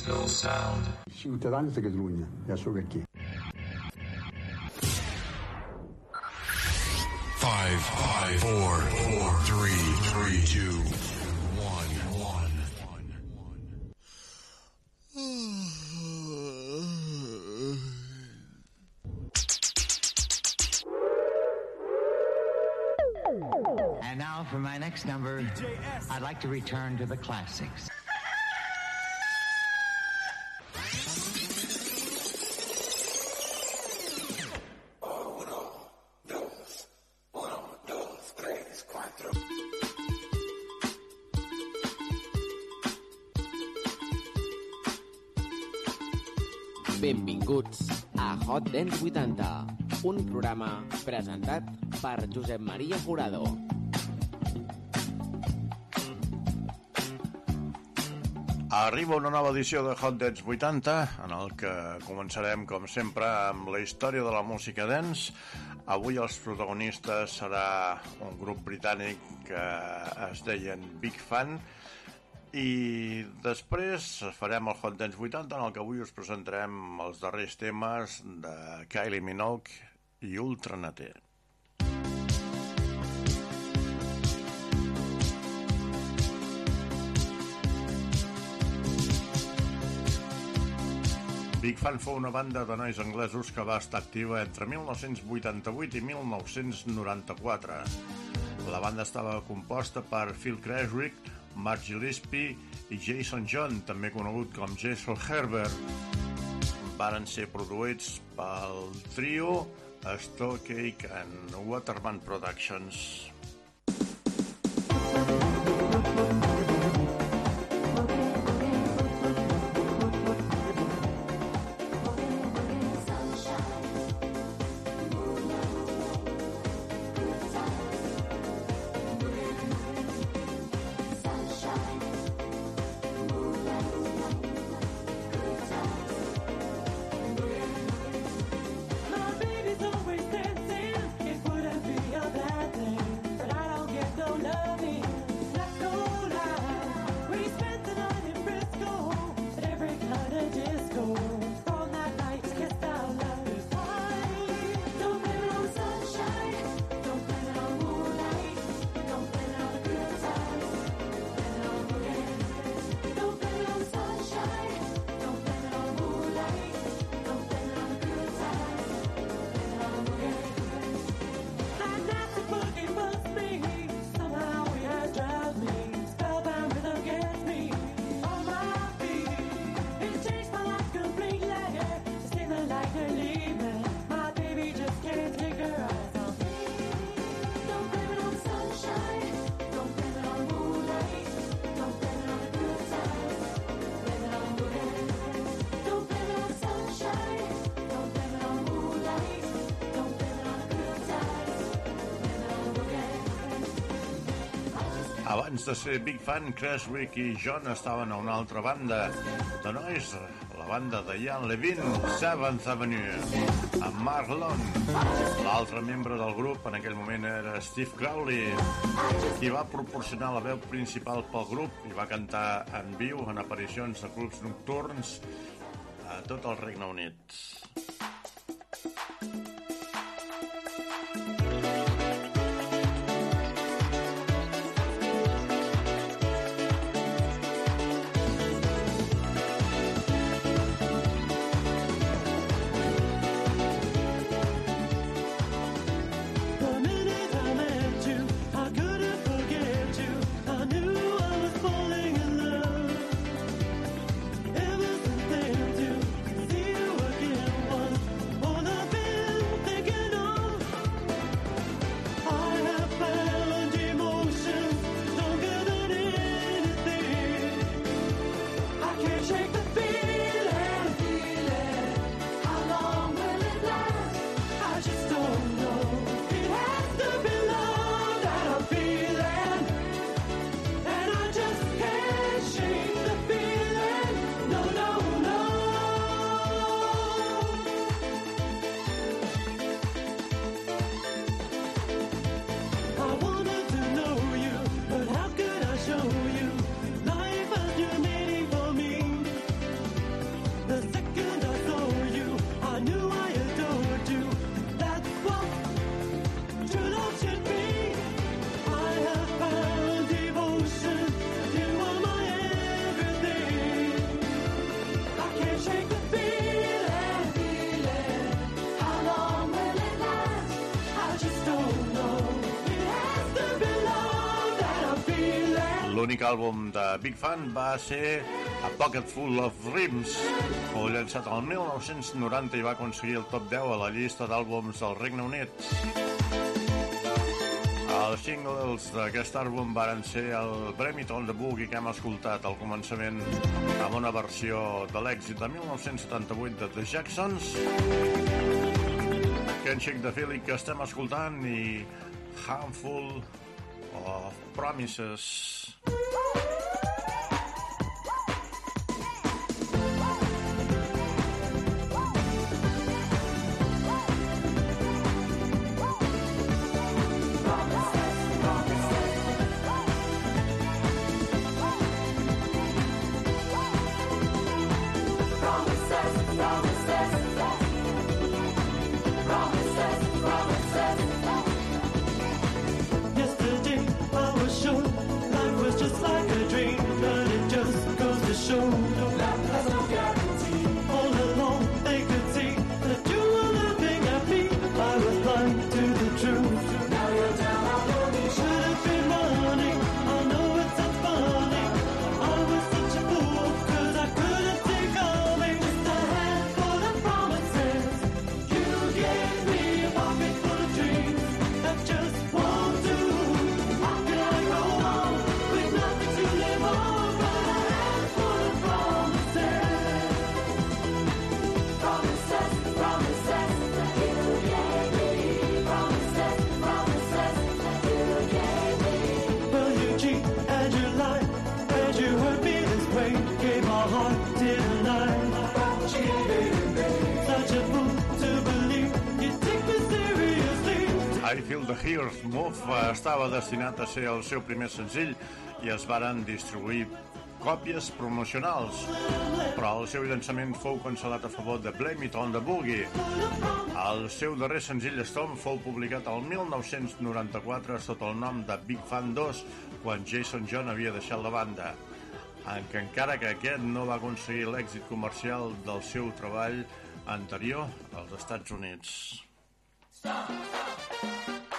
funky sound. Ciutadans de Catalunya, ja sóc aquí. Five, five, four, four, three, three, two, one, one. And now for my next number, I'd like to return to the classics. Benvinguts a Hot Dance 80, un programa presentat per Josep Maria Jurado. Arriba una nova edició de Hot Dance 80, en el que començarem, com sempre, amb la història de la música dance. Avui els protagonistes serà un grup britànic que es deien Big Fan, i després farem el Hot Dance 80, en el que avui us presentarem els darrers temes de Kylie Minogue i Ultranater. Big Fan fou una banda de nois anglesos que va estar activa entre 1988 i 1994. La banda estava composta per Phil Creswick, Mark Gillespie i Jason John, també conegut com Jason Herbert. Varen ser produïts pel trio Stokecake and Waterman Productions. Abans de ser Big Fan, Creswick i John estaven a una altra banda de nois, la banda de Ian Levine, Seventh Avenue, amb Mark Long. L'altre membre del grup en aquell moment era Steve Crowley, qui va proporcionar la veu principal pel grup i va cantar en viu en aparicions de clubs nocturns a tot el Regne Unit. Àlbum de Big Fan va ser A Pocket Full of Dreams, fou llançat el 1990 i va aconseguir el top 10 a la llista d'àlbums del Regne Unit. Els singles d'aquest àlbum varen ser el Bremit on the Boogie que hem escoltat al començament amb una versió de l'èxit de 1978 de The Jacksons, Can't Shake the Feeling que estem escoltant i Handful of Promises. Hears Move eh, estava destinat a ser el seu primer senzill i es varen distribuir còpies promocionals, però el seu llançament fou cancel·lat a favor de Blame It on the Boogie. El seu darrer senzill Storm fou publicat el 1994 sota el nom de Big Fan 2, quan Jason John havia deixat la banda, en què encara que aquest no va aconseguir l'èxit comercial del seu treball anterior als Estats Units. All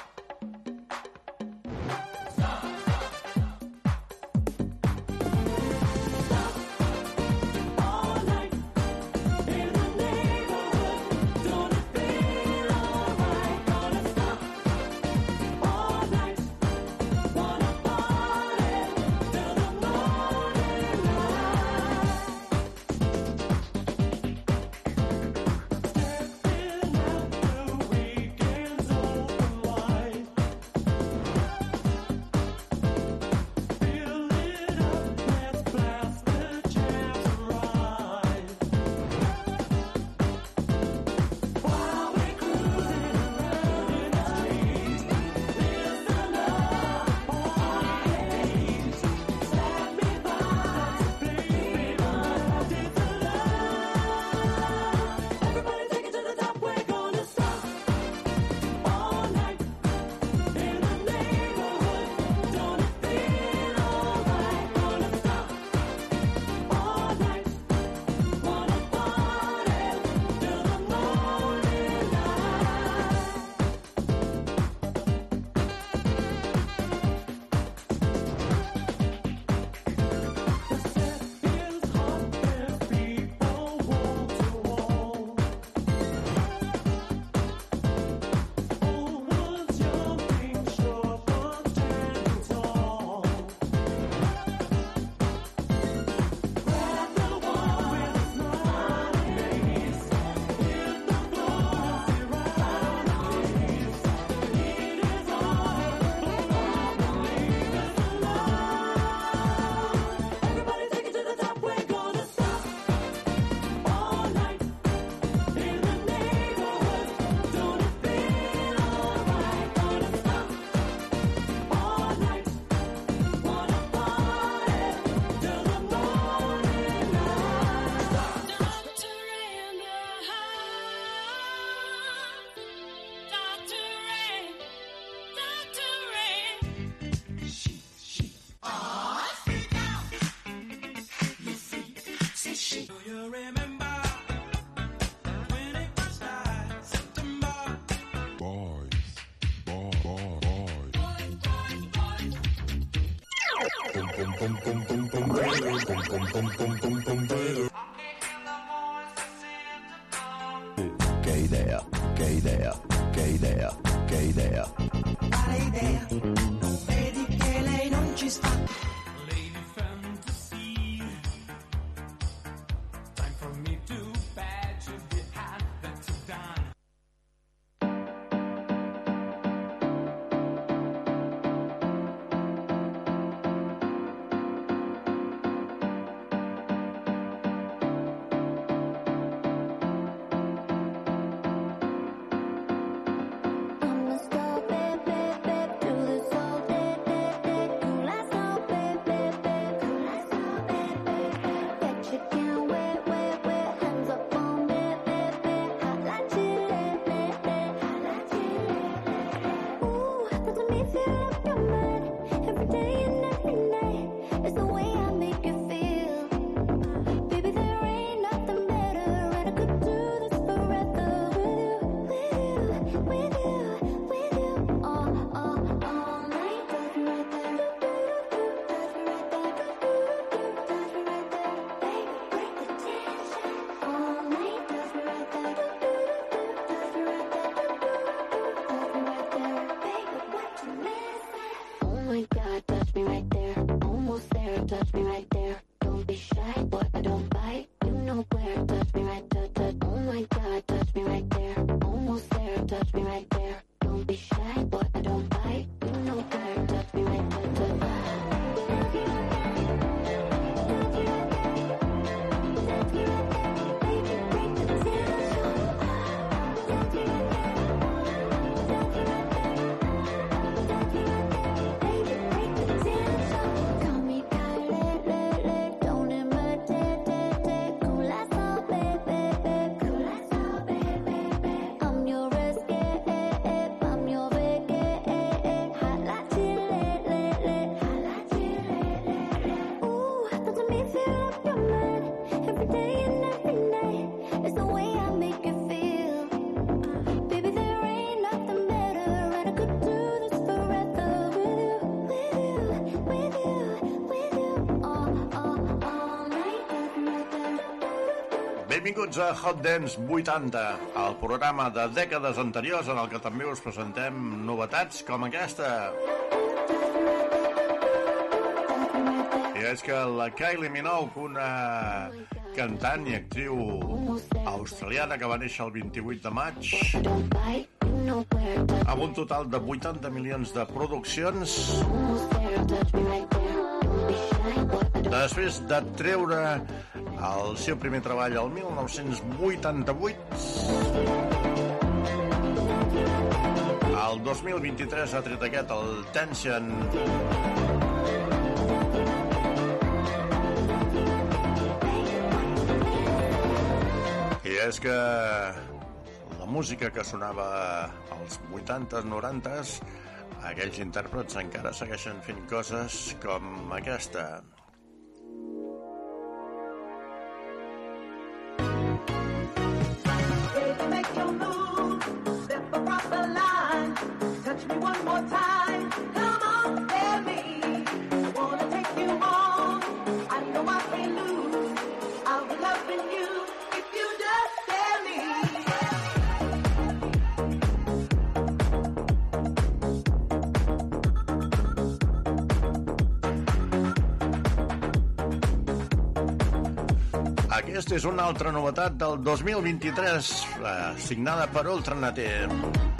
pom pom pom pom pom pom pom pom pom pom Benvinguts a Hot Dance 80, el programa de dècades anteriors en el que també us presentem novetats com aquesta. I és que la Kylie Minogue, una cantant i actriu australiana que va néixer el 28 de maig, amb un total de 80 milions de produccions, després de treure el seu primer treball al 1988. El 2023 ha tret aquest, el Tension. I és que la música que sonava als 80s, 90s, aquells intèrprets encara segueixen fent coses com aquesta. Aquesta és una altra novetat del 2023, eh, signada per Ultranative.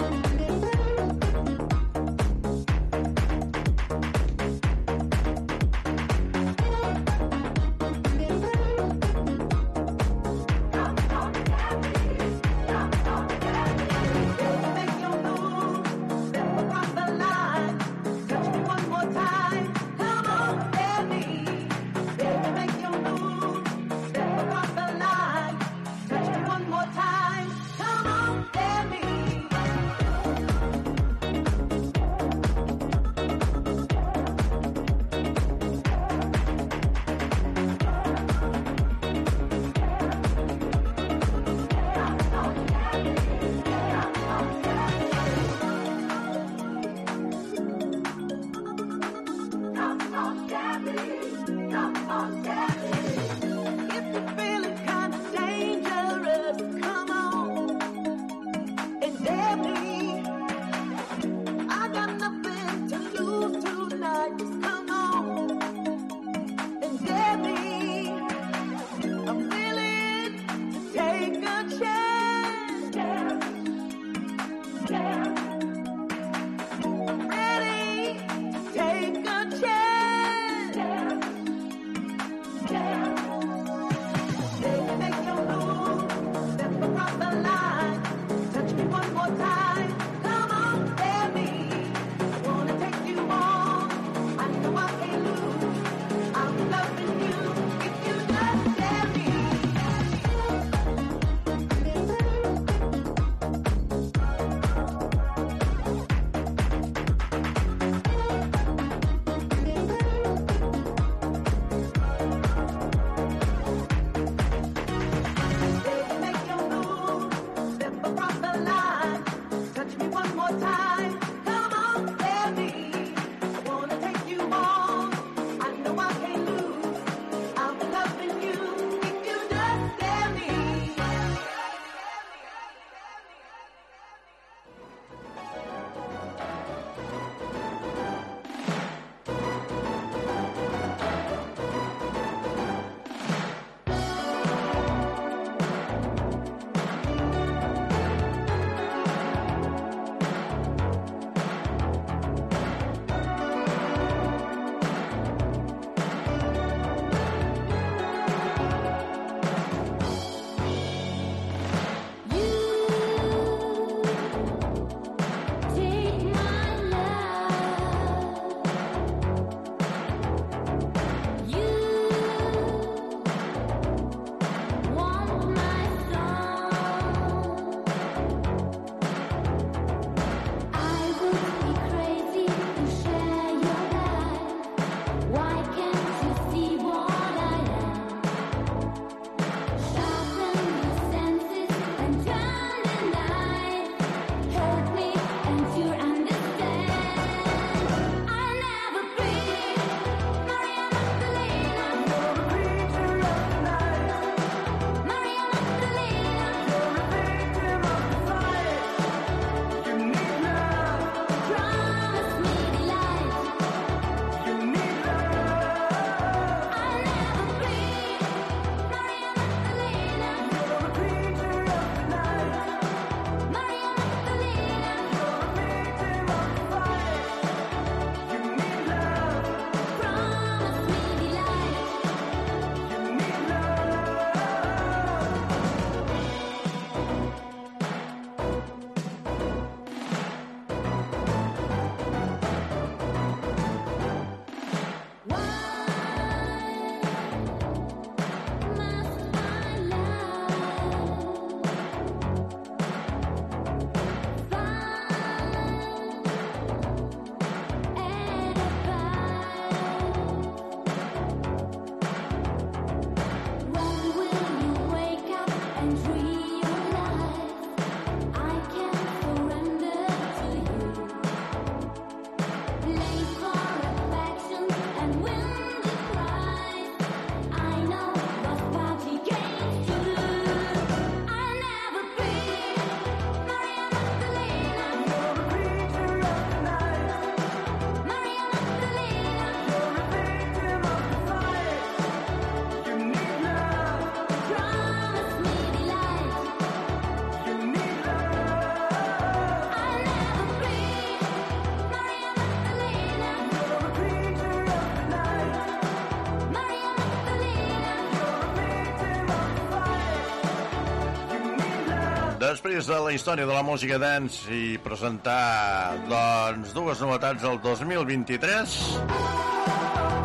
Després de la història de la música dance i presentar doncs, dues novetats del 2023,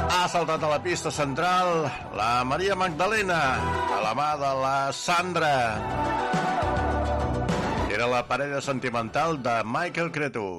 ha saltat a la pista central la Maria Magdalena, a la mà de la Sandra. Era la parella sentimental de Michael Cretu.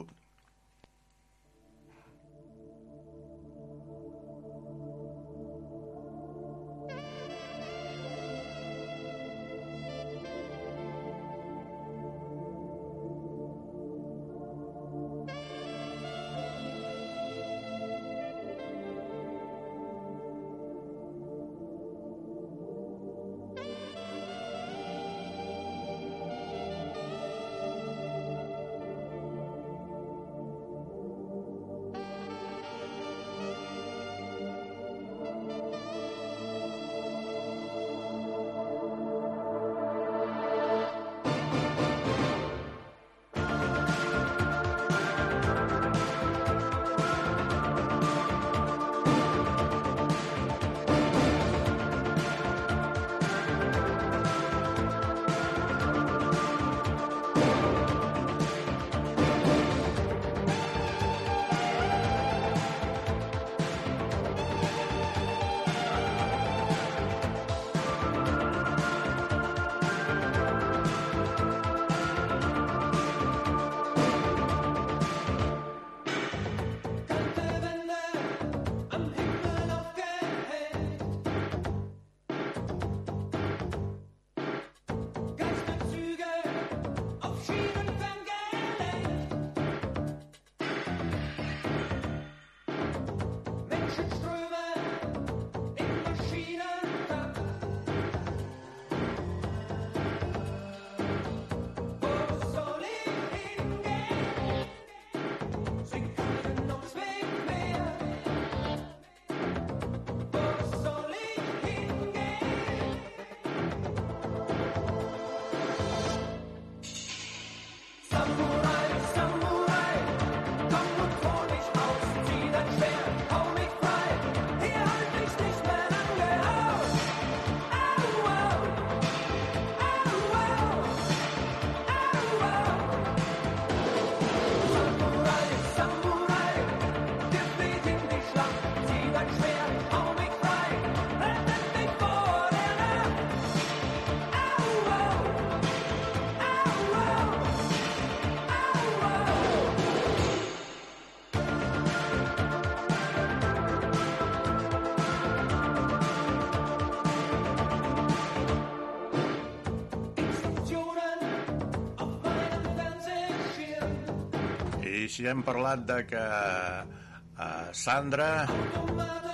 Si hem parlat de que uh, Sandra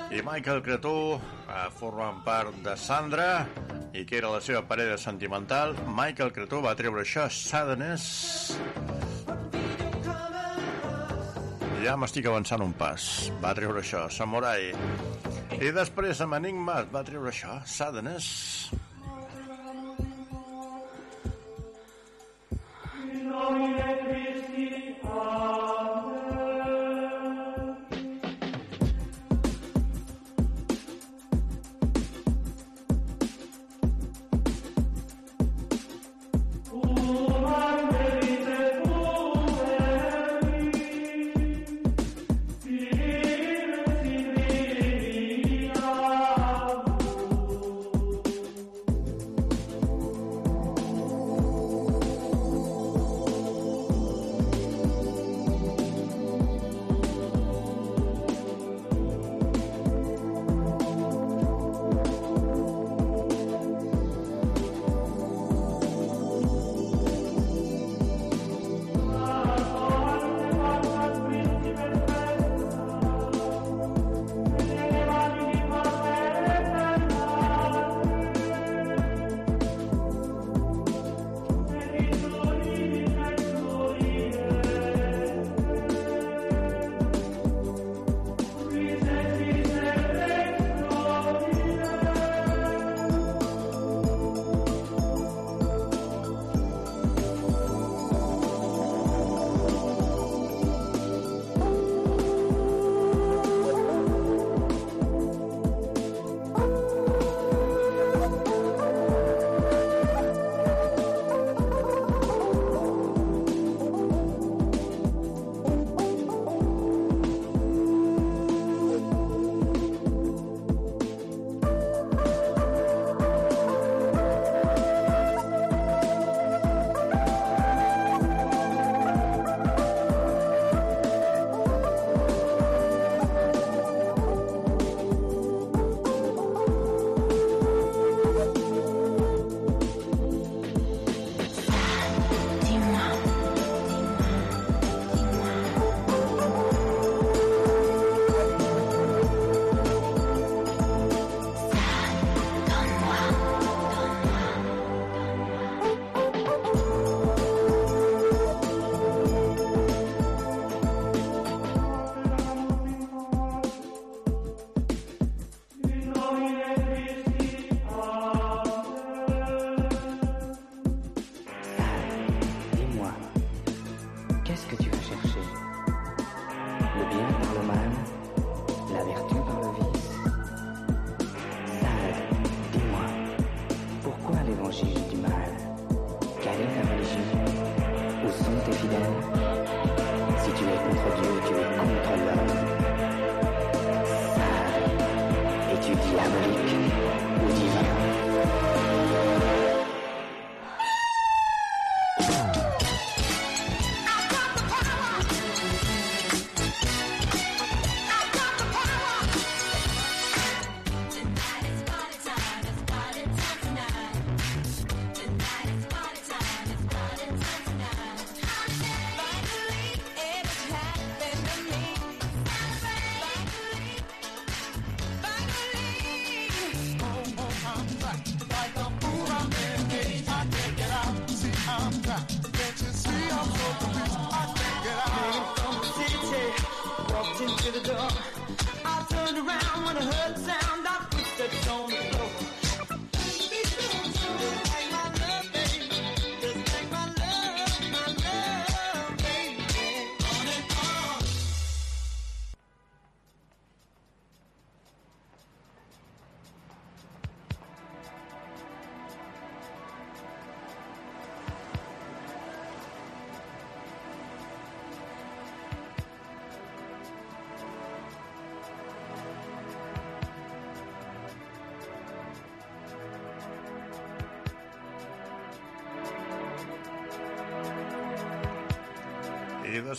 i Michael Cretú uh, formen part de Sandra i que era la seva parella sentimental, Michael Cretú va treure això, Sadness. Ja m'estic avançant un pas. Va treure això, Samurai. I després amb Enigma va treure això, Sadness.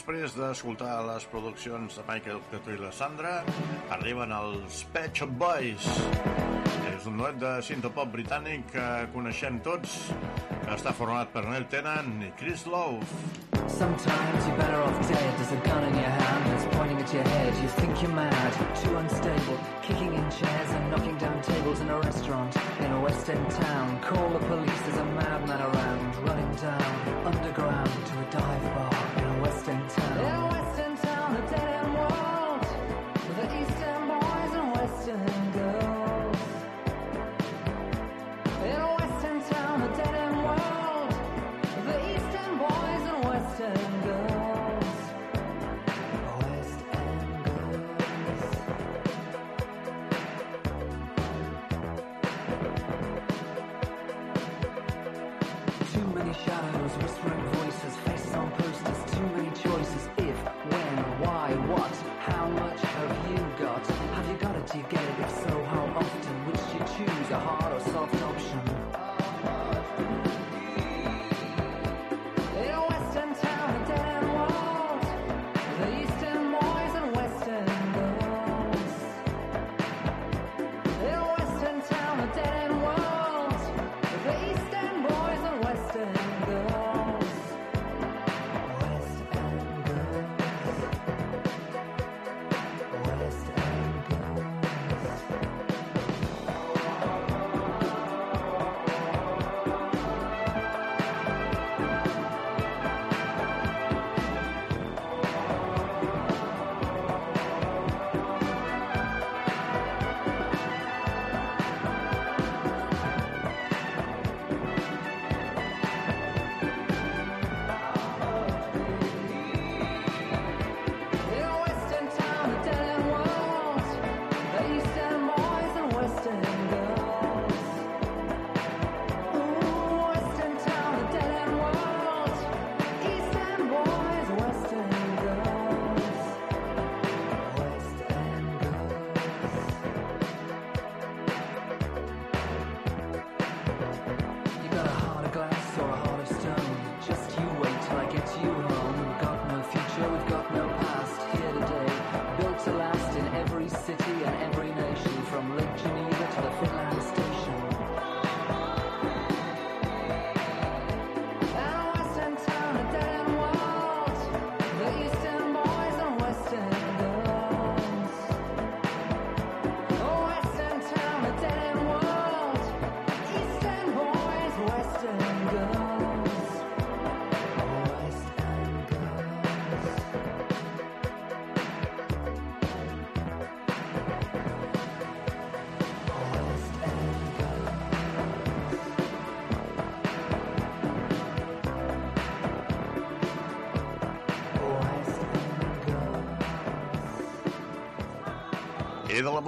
Després d'escoltar les produccions de Michael Cretó i la Sandra, arriben els Pet Shop Boys. És un duet de sintopop britànic que coneixem tots, està format per Neil Tennant i Chris Love. Sometimes you're better off dead. There's a gun in your hand that's pointing at your head. You think you're mad, too unstable, kicking in chairs and knocking down tables in a restaurant in a West End town. Call the police, there's a madman around, running down underground to a dive bar in a West End town.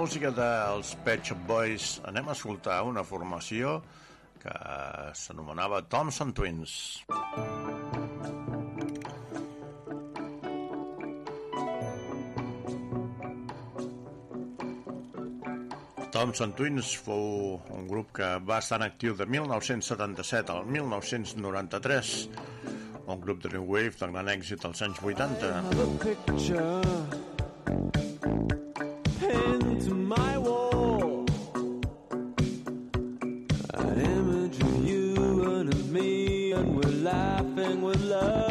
música dels Pet Shop Boys anem a escoltar una formació que s'anomenava Thompson Twins. Thompson Twins fou un grup que va estar en actiu de 1977 al 1993, un grup de New Wave de gran èxit als anys 80. we're laughing, with love.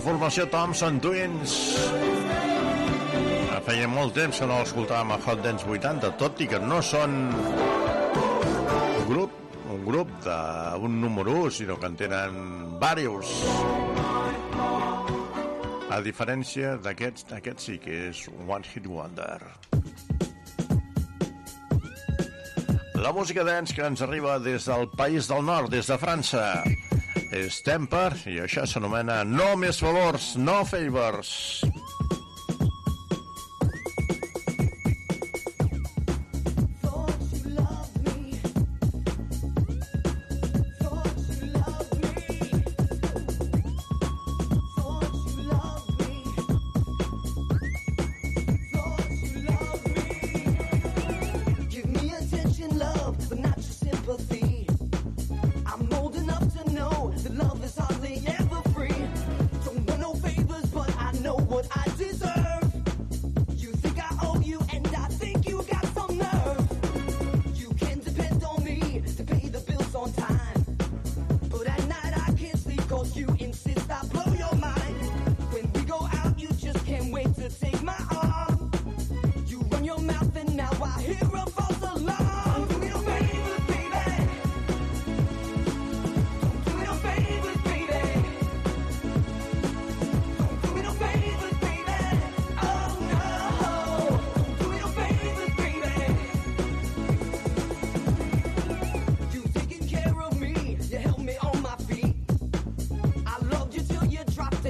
formació Thompson Twins. Feia molt temps que no l'escoltàvem a Hot Dance 80, tot i que no són un grup, un grup d'un número 1, sinó que en tenen diversos. A diferència d'aquests, aquest sí que és One Hit Wonder. La música dance que ens arriba des del País del Nord, des de França és Temper i això s'anomena No més favors, no favors.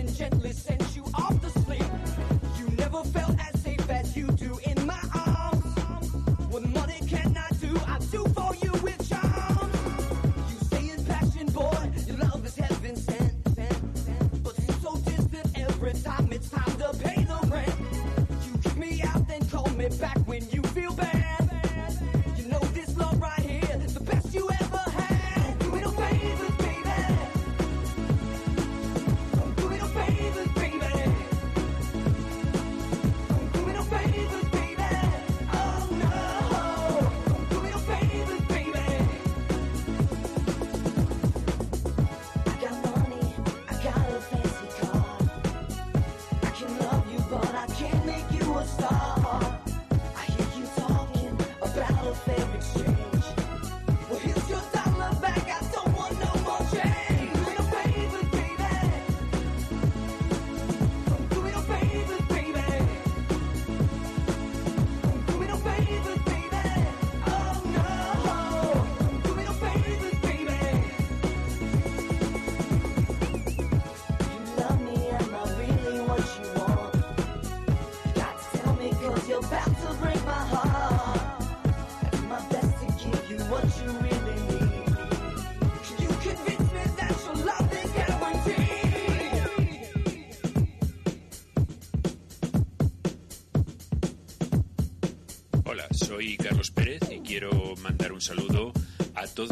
and gently say.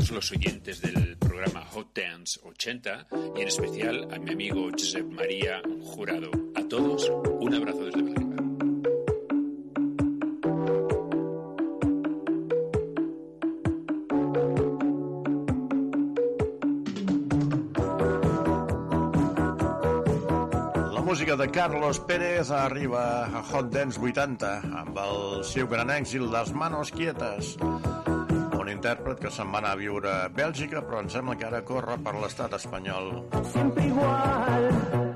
todos los oyentes del programa Hot Dance 80 y en especial a mi amigo Josep María Jurado. A todos, un abrazo desde Bélgica. música de Carlos Pérez arriba a Hot Dance 80 amb el seu gran èxit Les Manos Quietes. un intèrpret que se'n va anar a viure a Bèlgica, però em sembla que ara corre per l'estat espanyol. Sempre igual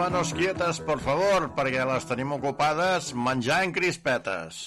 manos quietes, por favor, perquè les tenim ocupades menjant crispetes.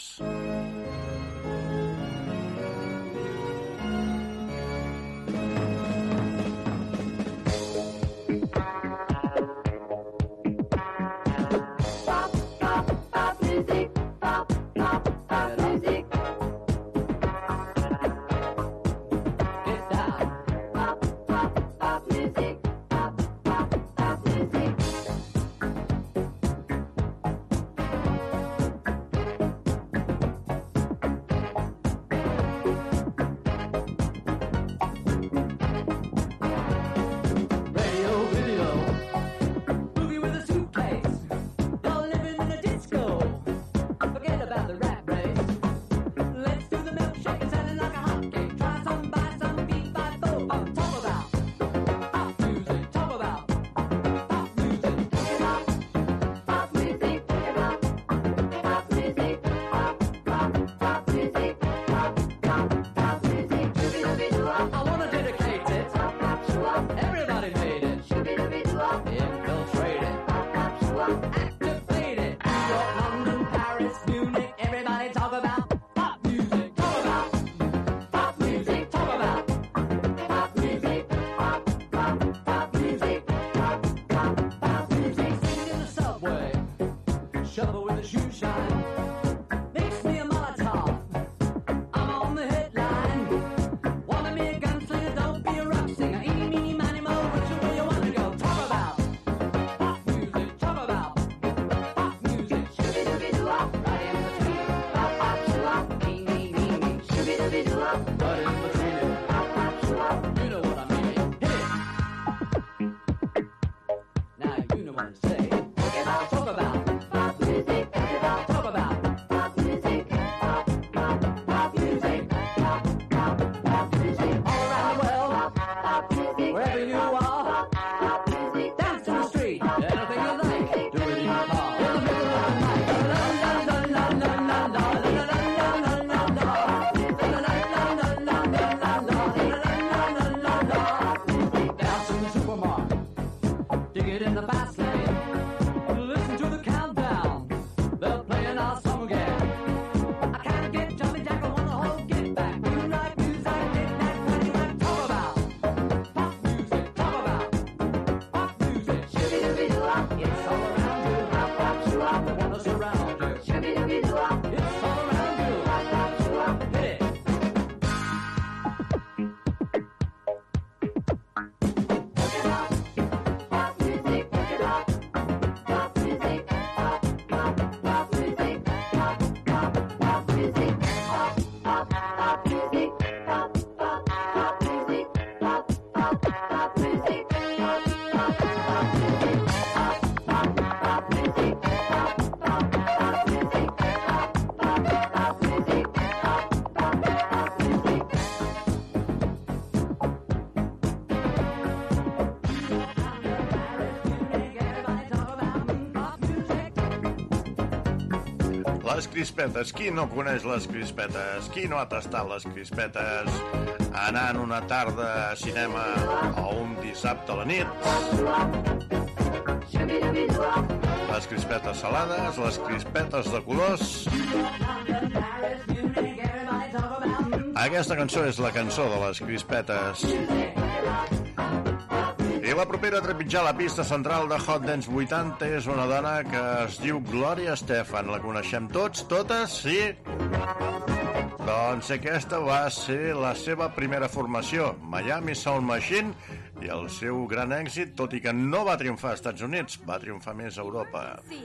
Les crispetes. Qui no coneix les crispetes? Qui no ha tastat les crispetes? Anant una tarda a cinema o un dissabte a la nit? Les crispetes salades, les crispetes de colors... Aquesta cançó és la cançó de les crispetes. La propera a trepitjar la pista central de Hot Dance 80 és una dona que es diu Gloria Estefan. La coneixem tots, totes, sí? Doncs aquesta va ser la seva primera formació, Miami Sound Machine, i el seu gran èxit, tot i que no va triomfar als Estats Units, va triomfar més a Europa. Sí.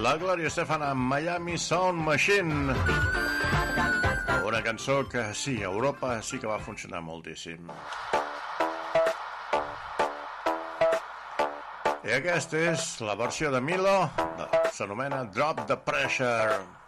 La Gloria Estefan amb Miami Sound Machine. Una cançó que sí, a Europa sí que va funcionar moltíssim. I aquesta és la versió de Milo, s'anomena Drop the Pressure.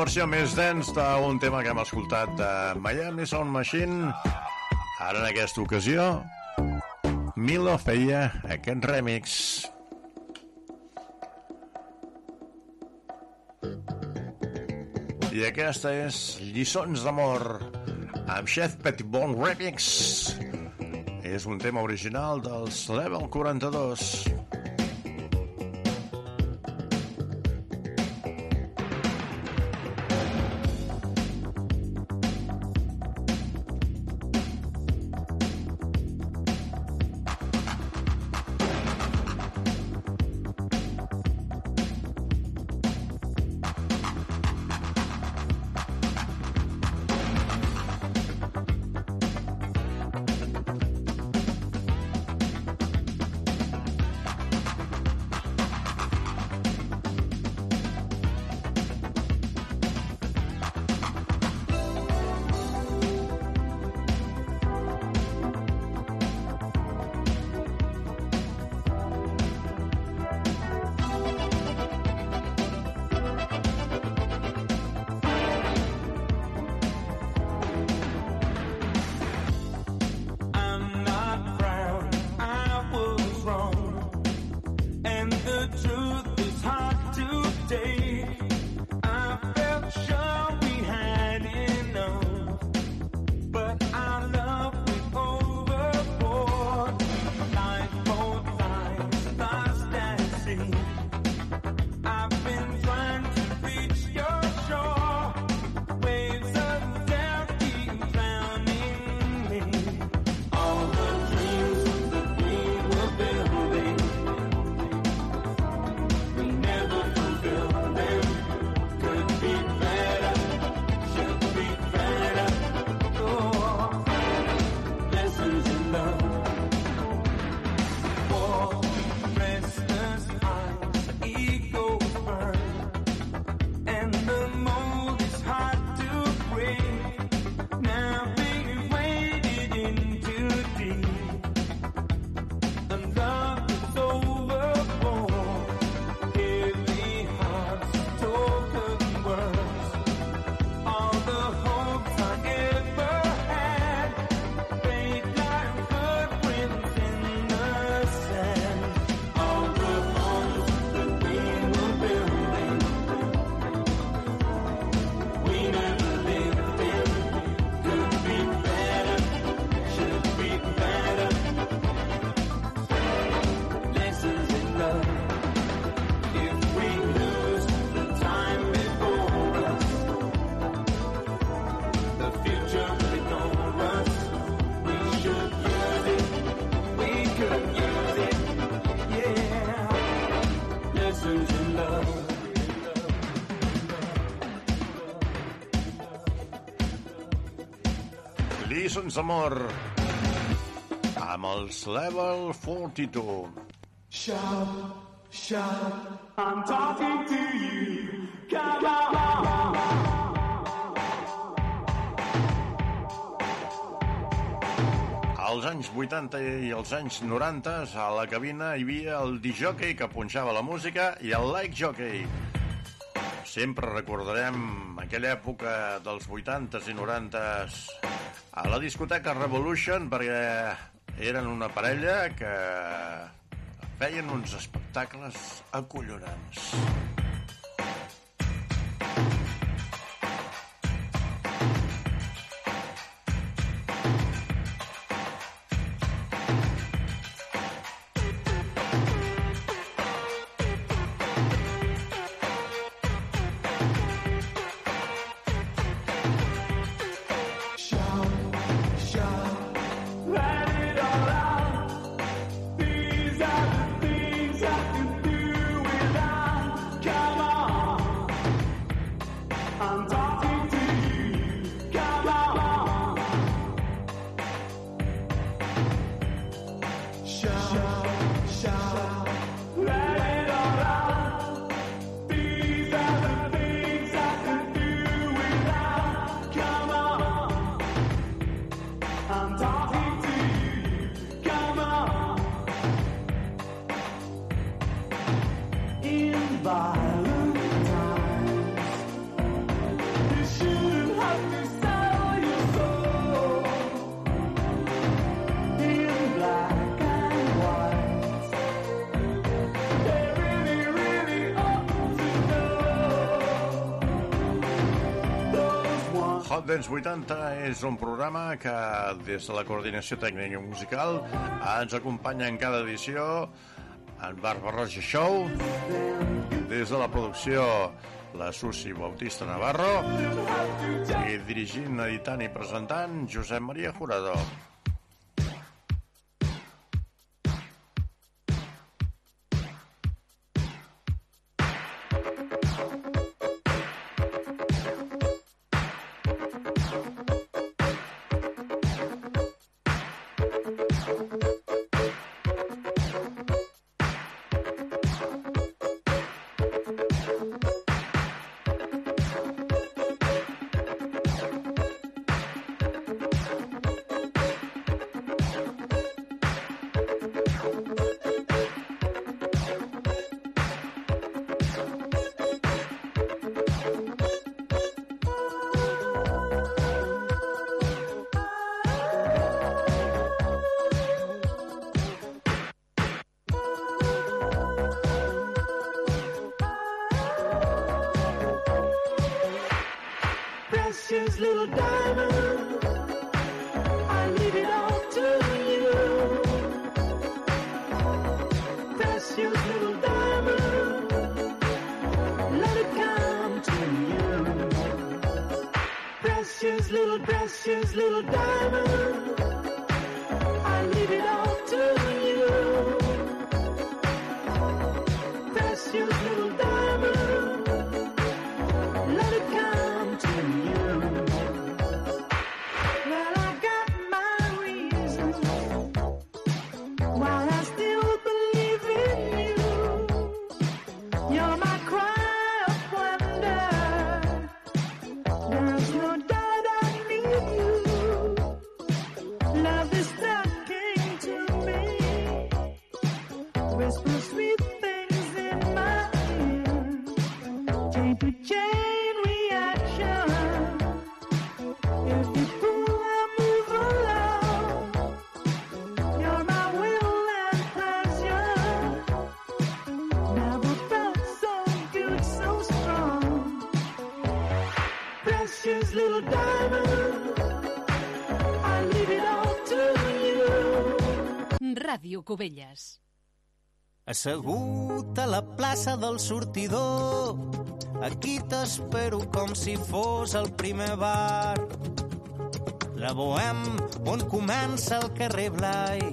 Versió més dens d'un tema que hem escoltat de Miami Sound Machine. Ara, en aquesta ocasió, Milo feia aquest remix. I aquesta és Lliçons d'amor amb Chef Petitbon Remix. És un tema original dels Level 42. Lliçons d'amor amb els Level 42. Shout, shout, I'm talking to you. Come on. Als anys 80 i als anys 90 a la cabina hi havia el disjockey que punxava la música i el like jockey. Sempre recordarem aquella època dels 80s i 90s a la discoteca Revolution perquè eren una parella que feien uns espectacles acollonants. Hot Dance 80 és un programa que des de la coordinació tècnica i musical ens acompanya en cada edició en Barbaroja Show des de la producció la Susi Bautista Navarro i dirigint, editant i presentant Josep Maria Jurado. Little diamond. I leave it all to you. Precious little diamond. Let it come to you. Precious little, precious little diamond. I leave it all to you. Precious little diamond. Let it come Cubelles. Assegut a la plaça del sortidor, aquí t'espero com si fos el primer bar. La Bohem, on comença el carrer Blai,